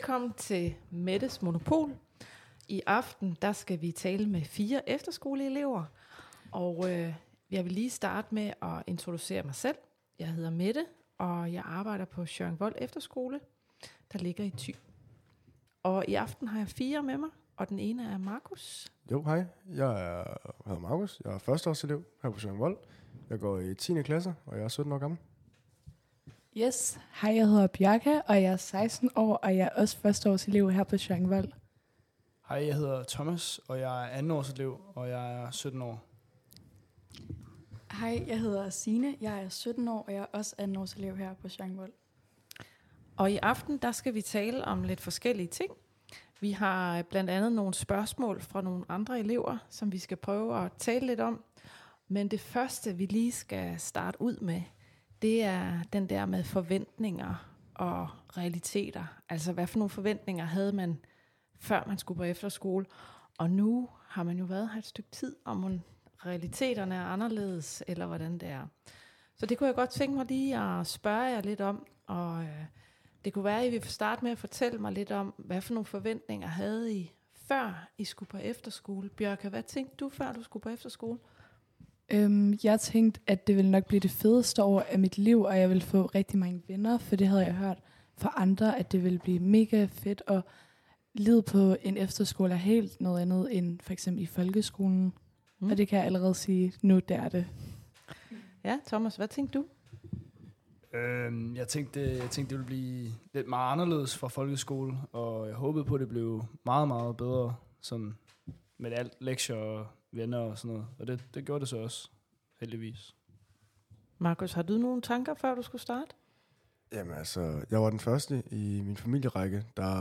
Velkommen til Mettes Monopol. I aften der skal vi tale med fire efterskoleelever, og øh, jeg vil lige starte med at introducere mig selv. Jeg hedder Mette, og jeg arbejder på Vold Efterskole, der ligger i Thy. Og i aften har jeg fire med mig, og den ene er Markus. Jo, hej. Jeg er, hedder Markus. Jeg er førsteårselev her på Vold. Jeg går i 10. klasse, og jeg er 17 år gammel. Yes, hej, jeg hedder Bjarke, og jeg er 16 år, og jeg er også førsteårselev her på Vold. Hej, jeg hedder Thomas, og jeg er andenårselev, og jeg er 17 år. Hej, jeg hedder Sine. Jeg er 17 år, og jeg er også andenårselev her på Vold. Og i aften, der skal vi tale om lidt forskellige ting. Vi har blandt andet nogle spørgsmål fra nogle andre elever, som vi skal prøve at tale lidt om. Men det første, vi lige skal starte ud med, det er den der med forventninger og realiteter. Altså, hvad for nogle forventninger havde man, før man skulle på efterskole? Og nu har man jo været her et stykke tid, om realiteterne er anderledes, eller hvordan det er. Så det kunne jeg godt tænke mig lige at spørge jer lidt om, og øh, det kunne være, at I vil starte med at fortælle mig lidt om, hvad for nogle forventninger havde I, før I skulle på efterskole? Bjørke, hvad tænkte du, før du skulle på efterskole? Øhm, jeg tænkte, at det ville nok blive det fedeste år af mit liv, og jeg ville få rigtig mange venner, for det havde jeg hørt fra andre, at det ville blive mega fedt, og livet på en efterskole er helt noget andet end for eksempel i folkeskolen. Mm. Og det kan jeg allerede sige, nu det er det. Ja, Thomas, hvad tænkte du? Øhm, jeg, tænkte, jeg tænkte, det ville blive lidt meget anderledes fra folkeskole, og jeg håbede på, at det blev meget, meget bedre sådan med alt lektier og venner og sådan noget. Og det, det gjorde det så også, heldigvis. Markus, har du nogle tanker, før du skulle starte? Jamen altså, jeg var den første i min familierække, der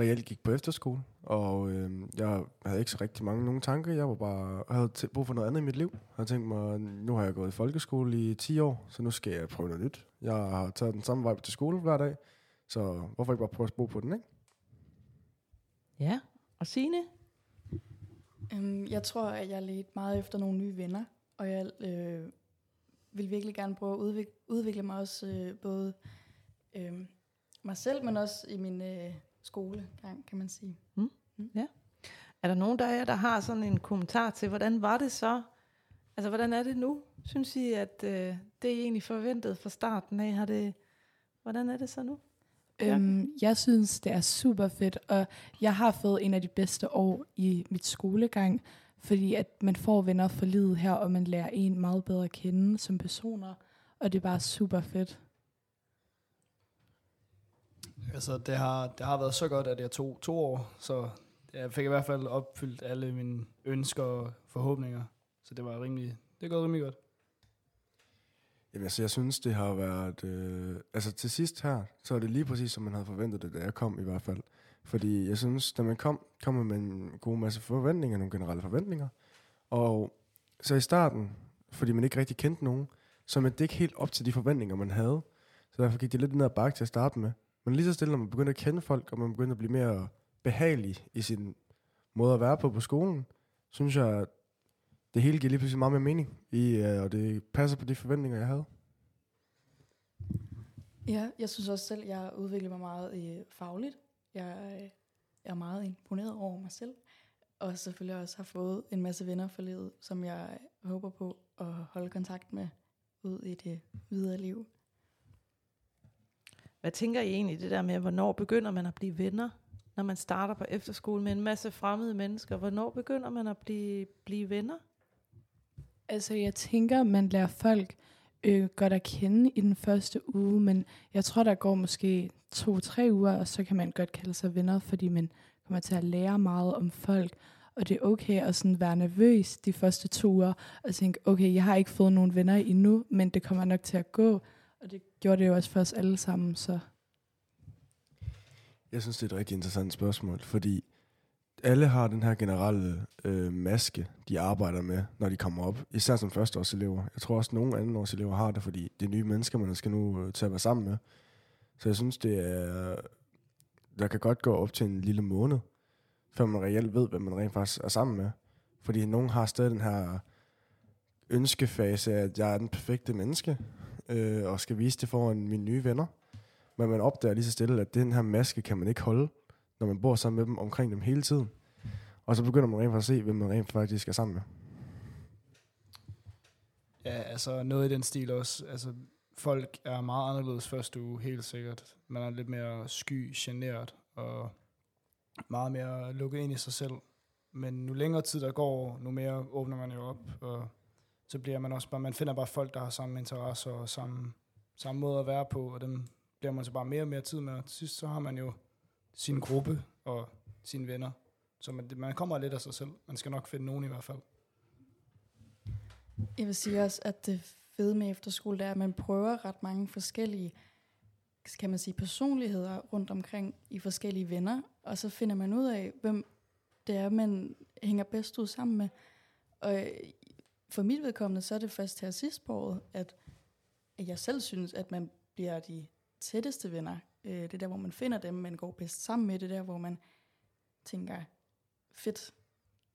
reelt gik på efterskole, og øh, jeg havde ikke så rigtig mange nogle tanker. Jeg var bare, jeg havde brug for noget andet i mit liv. Jeg havde tænkt mig, nu har jeg gået i folkeskole i 10 år, så nu skal jeg prøve noget nyt. Jeg har taget den samme vej til skole hver dag, så hvorfor ikke bare prøve at bo på den, ikke? Ja, og Signe? Um, jeg tror, at jeg ledte meget efter nogle nye venner, og jeg øh, vil virkelig gerne prøve at udvikle, udvikle mig også øh, både øh, mig selv, men også i min øh, skolegang, kan man sige. Mm. Mm. Ja. Er der nogen der jer, der har sådan en kommentar til, hvordan var det så? Altså, hvordan er det nu? Synes I, at øh, det er egentlig forventet fra starten af? Har det, hvordan er det så nu? Øhm, jeg synes, det er super fedt, og jeg har fået en af de bedste år i mit skolegang, fordi at man får venner for livet her, og man lærer en meget bedre at kende som personer, og det er bare super fedt. Altså, det har, det har været så godt, at jeg tog to år, så jeg fik i hvert fald opfyldt alle mine ønsker og forhåbninger. Så det var rimelig, det er gået rimelig godt. Jamen, altså, jeg synes, det har været... Øh, altså, til sidst her, så er det lige præcis, som man havde forventet det, da jeg kom i hvert fald. Fordi jeg synes, da man kom, kom man med en god masse forventninger, nogle generelle forventninger. Og så i starten, fordi man ikke rigtig kendte nogen, så man det ikke helt op til de forventninger, man havde. Så derfor gik det lidt ned ad bakke til at starte med. Men lige så stille, når man begynder at kende folk, og man begynder at blive mere behagelig i sin måde at være på på skolen, synes jeg, at det hele giver lige pludselig meget mere mening, i, uh, og det passer på de forventninger, jeg havde. Ja, jeg synes også selv, jeg udvikler mig meget i fagligt. Jeg, jeg er meget imponeret over mig selv, og selvfølgelig også har fået en masse venner for livet, som jeg håber på at holde kontakt med ud i det videre liv. Hvad tænker I egentlig det der med, hvornår begynder man at blive venner, når man starter på efterskole med en masse fremmede mennesker? Hvornår begynder man at blive, blive venner? Altså, jeg tænker, man lærer folk øh, godt at kende i den første uge, men jeg tror, der går måske to-tre uger, og så kan man godt kalde sig venner, fordi man kommer til at lære meget om folk, og det er okay at sådan være nervøs de første to uger, og tænke, okay, jeg har ikke fået nogen venner endnu, men det kommer nok til at gå, og det gjorde det jo også for os alle sammen, så... Jeg synes, det er et rigtig interessant spørgsmål, fordi alle har den her generelle øh, maske, de arbejder med, når de kommer op. Især som førsteårselever. Jeg tror også, at nogle andenårselever har det, fordi det er nye mennesker, man skal nu øh, til at være sammen med. Så jeg synes, det er... Der kan godt gå op til en lille måned, før man reelt ved, hvad man rent faktisk er sammen med. Fordi nogen har stadig den her ønskefase af, at jeg er den perfekte menneske, øh, og skal vise det foran mine nye venner. Men man opdager lige så stille, at den her maske kan man ikke holde, når man bor sammen med dem omkring dem hele tiden. Og så begynder man rent faktisk at se, hvem man rent faktisk er sammen med. Ja, altså noget i den stil også. Altså, folk er meget anderledes første uge, helt sikkert. Man er lidt mere sky, generet og meget mere lukket ind i sig selv. Men nu længere tid der går, nu mere åbner man jo op, og så bliver man også bare, man finder bare folk, der har samme interesser og samme, samme måde at være på, og dem bliver man så bare mere og mere tid med. Og til sidst så har man jo sin gruppe og sine venner. Så man, man kommer lidt af sig selv. Man skal nok finde nogen i hvert fald. Jeg vil sige også, at det fede med efterskole, det er, at man prøver ret mange forskellige kan man sige, personligheder rundt omkring i forskellige venner, og så finder man ud af, hvem det er, man hænger bedst ud sammen med. Og øh, for mit vedkommende, så er det først her sidst på året, at jeg selv synes, at man bliver de tætteste venner. Øh, det er der, hvor man finder dem, man går bedst sammen med. Det er der, hvor man tænker, fedt,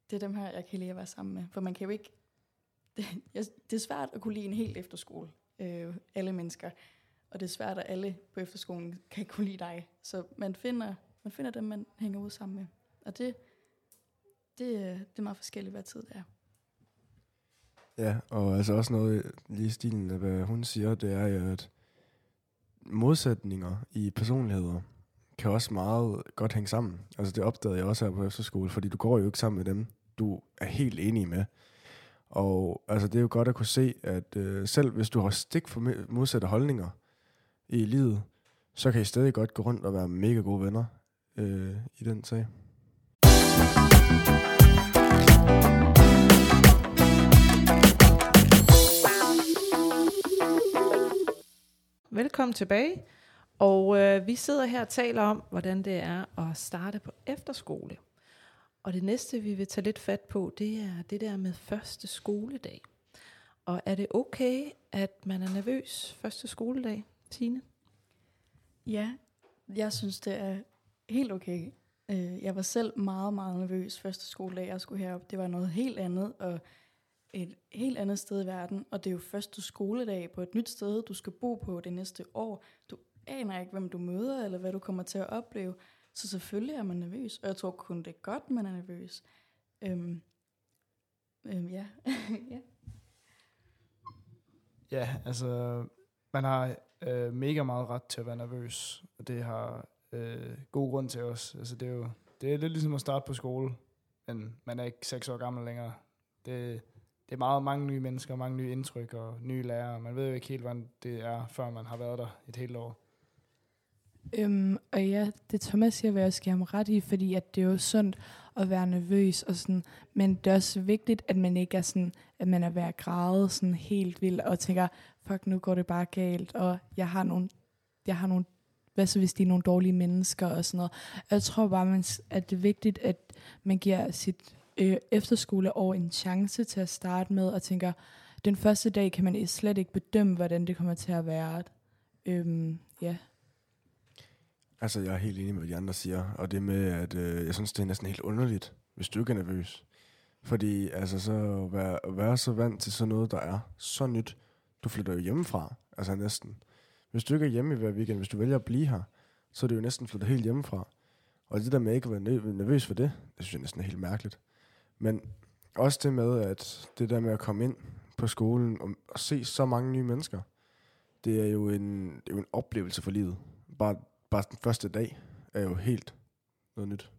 det er dem her, jeg kan lide at være sammen med. For man kan jo ikke... Det, det er svært at kunne lide en helt efterskole, øh, alle mennesker. Og det er svært, at alle på efterskolen kan kunne lide dig. Så man finder, man finder dem, man hænger ud sammen med. Og det, det, det er meget forskelligt, hvad tid det er. Ja, og altså også noget lige i stilen af, hvad hun siger, det er at modsætninger i personligheder kan også meget godt hænge sammen. Altså det opdagede jeg også her på efterskole, fordi du går jo ikke sammen med dem, du er helt enig med. Og altså det er jo godt at kunne se, at øh, selv hvis du har stik for modsatte holdninger i livet, så kan I stadig godt gå rundt og være mega gode venner øh, i den sag. Velkommen tilbage. Og øh, vi sidder her og taler om, hvordan det er at starte på efterskole. Og det næste, vi vil tage lidt fat på, det er det der med første skoledag. Og er det okay, at man er nervøs første skoledag, Tine? Ja, jeg synes, det er helt okay. Øh, jeg var selv meget, meget nervøs første skoledag, jeg skulle herop. Det var noget helt andet, og et helt andet sted i verden, og det er jo første skoledag på et nyt sted, du skal bo på det næste år. Du aner ikke, hvem du møder, eller hvad du kommer til at opleve. Så selvfølgelig er man nervøs, og jeg tror kun det er godt, man er nervøs. Øhm, øhm, ja. ja. Ja, altså, man har øh, mega meget ret til at være nervøs, og det har øh, god grund til os. Altså, det er jo det er lidt ligesom at starte på skole, men man er ikke seks år gammel længere. Det, det er meget mange nye mennesker, mange nye indtryk og nye lærere. Man ved jo ikke helt, hvordan det er, før man har været der et helt år. Øhm, og ja, det Thomas siger, vil jeg også give ham ret i, fordi at det er jo sundt at være nervøs og sådan, men det er også vigtigt, at man ikke er sådan, at man er ved at græde sådan helt vildt og tænker, fuck, nu går det bare galt, og jeg har nogle, jeg har nogle hvad så hvis de er nogle dårlige mennesker og sådan noget. Jeg tror bare, man, at det er vigtigt, at man giver sit øh, efterskoleår en chance til at starte med, og tænker, den første dag kan man slet ikke bedømme, hvordan det kommer til at være. Øhm, ja. Altså, jeg er helt enig med, hvad de andre siger, og det med, at øh, jeg synes, det er næsten helt underligt, hvis du ikke er nervøs. Fordi altså, så at være, at være så vant til sådan noget, der er så nyt, du flytter jo hjemmefra, altså næsten. Hvis du ikke er hjemme i hver weekend, hvis du vælger at blive her, så er det jo næsten flyttet helt hjemmefra. Og det der med ikke at være nervøs for det, det synes jeg næsten er helt mærkeligt. Men også det med, at det der med at komme ind på skolen og, og se så mange nye mennesker, det er jo en, det er jo en oplevelse for livet. Bare, bare den første dag er jo helt noget nyt.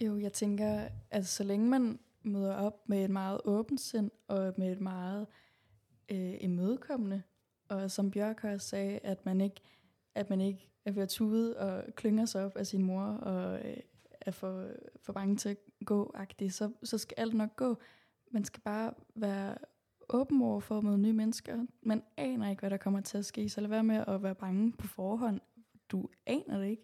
Jo, jeg tænker, at så længe man møder op med et meget åbent sind og med et meget øh, imødekommende, og som Bjørk også sagde, at man ikke, at man ikke er ved at tude og klynger sig op af sin mor og øh, er for, for bange til at gå så, så skal alt nok gå. Man skal bare være åben over for at møde nye mennesker. Man aner ikke, hvad der kommer til at ske, så lad være med at være bange på forhånd. Du aner det ikke.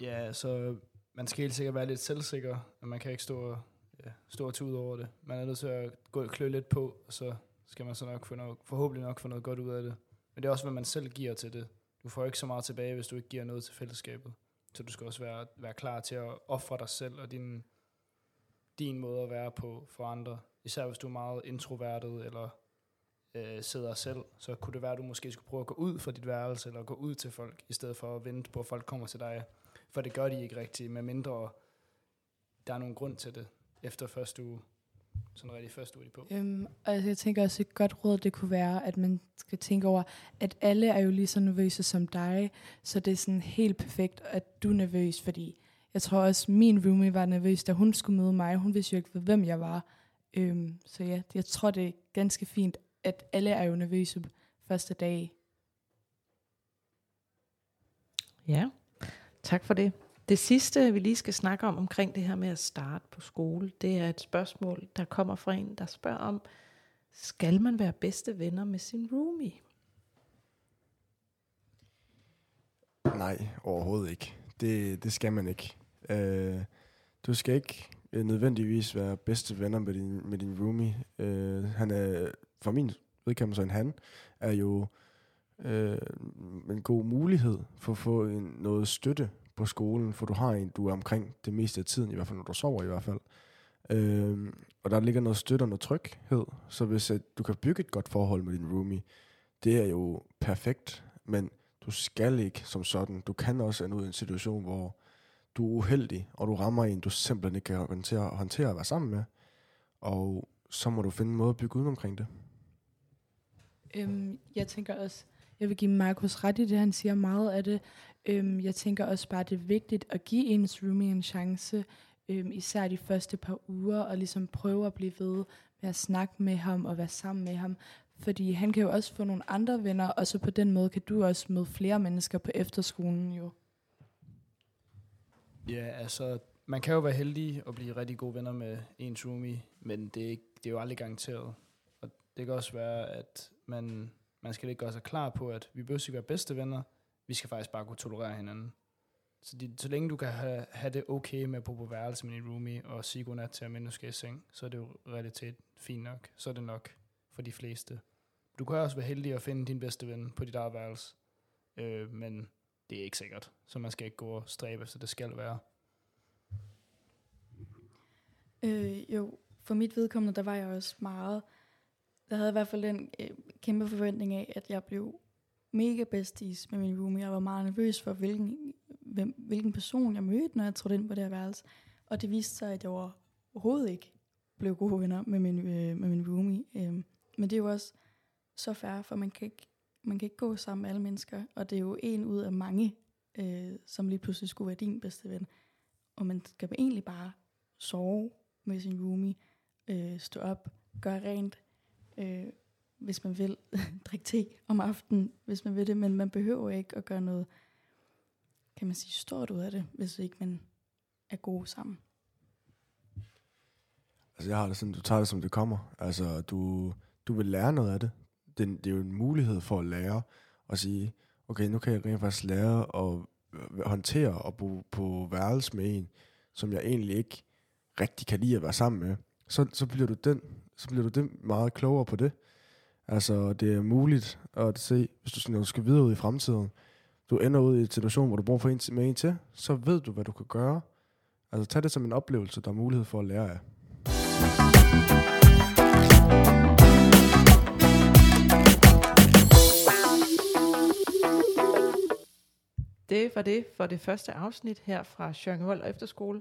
Ja, så man skal helt sikkert være lidt selvsikker, og man kan ikke stå og, ja, stå og tude over det. Man er nødt til at gå og klø lidt på, og så skal man så nok få noget, forhåbentlig nok få noget godt ud af det. Men det er også, hvad man selv giver til det du får ikke så meget tilbage, hvis du ikke giver noget til fællesskabet. Så du skal også være, være klar til at ofre dig selv og din, din måde at være på for andre. Især hvis du er meget introvertet, eller øh, sidder selv, så kunne det være, at du måske skulle prøve at gå ud fra dit værelse, eller gå ud til folk, i stedet for at vente på, at folk kommer til dig. For det gør de ikke rigtigt, medmindre der er nogen grund til det, efter første uge. Sådan rigtig første er på. Øhm, altså jeg tænker også et godt råd, det kunne være, at man skal tænke over, at alle er jo lige så nervøse som dig, så det er sådan helt perfekt, at du er nervøs, fordi jeg tror også, min roomie var nervøs, da hun skulle møde mig. Hun vidste jo ikke, hvem jeg var. Øhm, så ja, jeg tror, det er ganske fint, at alle er jo nervøse første dag. Ja, tak for det. Det sidste, vi lige skal snakke om omkring det her med at starte på skole, det er et spørgsmål, der kommer fra en, der spørger om, skal man være bedste venner med sin roomie? Nej, overhovedet ikke. Det, det skal man ikke. Øh, du skal ikke øh, nødvendigvis være bedste venner med din, med din roomie. Øh, han er, for min vedkommelse en han, er jo øh, en god mulighed for at få en, noget støtte på skolen, for du har en, du er omkring det meste af tiden, i hvert fald når du sover i hvert fald. Øhm, og der ligger noget støtte og noget tryghed, så hvis at du kan bygge et godt forhold med din roomie, det er jo perfekt, men du skal ikke som sådan. Du kan også ende ud i en situation, hvor du er uheldig, og du rammer en, du simpelthen ikke kan håndtere, håndtere at være sammen med. Og så må du finde en måde at bygge ud omkring det. Øhm, jeg tænker også, jeg vil give Markus ret i det, han siger meget af det. Øhm, jeg tænker også bare, det er vigtigt at give ens roomie en chance, øhm, især de første par uger, og ligesom prøve at blive ved med at snakke med ham og være sammen med ham. Fordi han kan jo også få nogle andre venner, og så på den måde kan du også møde flere mennesker på efterskolen jo. Ja, altså, man kan jo være heldig og blive rigtig gode venner med ens roomie, men det er, ikke, det er jo aldrig garanteret. Og det kan også være, at man, man skal ikke gøre sig klar på, at vi behøver ikke være bedste venner, vi skal faktisk bare kunne tolerere hinanden. Så, de, så længe du kan have, have det okay med at bo på værelse med din roomie, og sige godnat til, at du skal i seng, så er det jo realitet fint nok. Så er det nok for de fleste. Du kan også være heldig at finde din bedste ven på dit eget værelse, øh, men det er ikke sikkert. Så man skal ikke gå og stræbe efter, det skal være. Øh, jo, for mit vedkommende, der var jeg også meget... Der havde i hvert fald den øh, kæmpe forventning af, at jeg blev mega besties med min roomie. Jeg var meget nervøs for, hvilken, hvem, hvilken person jeg mødte, når jeg trådte ind på det her værelse. Og det viste sig, at jeg var overhovedet ikke blev gode venner med min, øh, med min roomie. Øhm, men det er jo også så færre, for man kan ikke, man kan ikke gå sammen med alle mennesker, og det er jo en ud af mange, øh, som lige pludselig skulle være din bedste ven. Og man skal egentlig bare sove med sin roomie, øh, stå op, gøre rent, øh, hvis man vil, drikke te om aftenen, hvis man vil det, men man behøver ikke at gøre noget, kan man sige, stort ud af det, hvis ikke man er gode sammen. Altså jeg har det sådan, du tager det som det kommer. Altså du, du vil lære noget af det. det. Det er jo en mulighed for at lære og sige, okay, nu kan jeg rent faktisk lære at håndtere og bo på værelse med en, som jeg egentlig ikke rigtig kan lide at være sammen med. Så, så bliver du den, så bliver du den meget klogere på det. Altså, det er muligt at se, hvis du, når du skal videre ud i fremtiden, du ender ud i en situation, hvor du bruger for en, med en til, så ved du, hvad du kan gøre. Altså, tag det som en oplevelse, der er mulighed for at lære af. Det var det for det første afsnit her fra Sjøringhold Efterskole.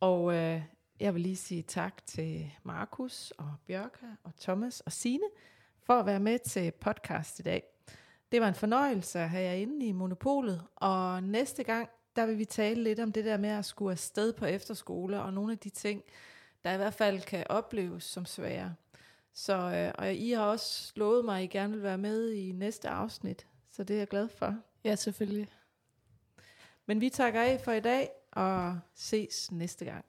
Og øh, jeg vil lige sige tak til Markus og Bjørka og Thomas og Sine for at være med til podcast i dag. Det var en fornøjelse at have jer inde i Monopolet, og næste gang, der vil vi tale lidt om det der med at skulle afsted på efterskole, og nogle af de ting, der i hvert fald kan opleves som svære. Så, øh, og I har også lovet mig, at I gerne vil være med i næste afsnit, så det er jeg glad for. Ja, selvfølgelig. Men vi takker af for i dag, og ses næste gang.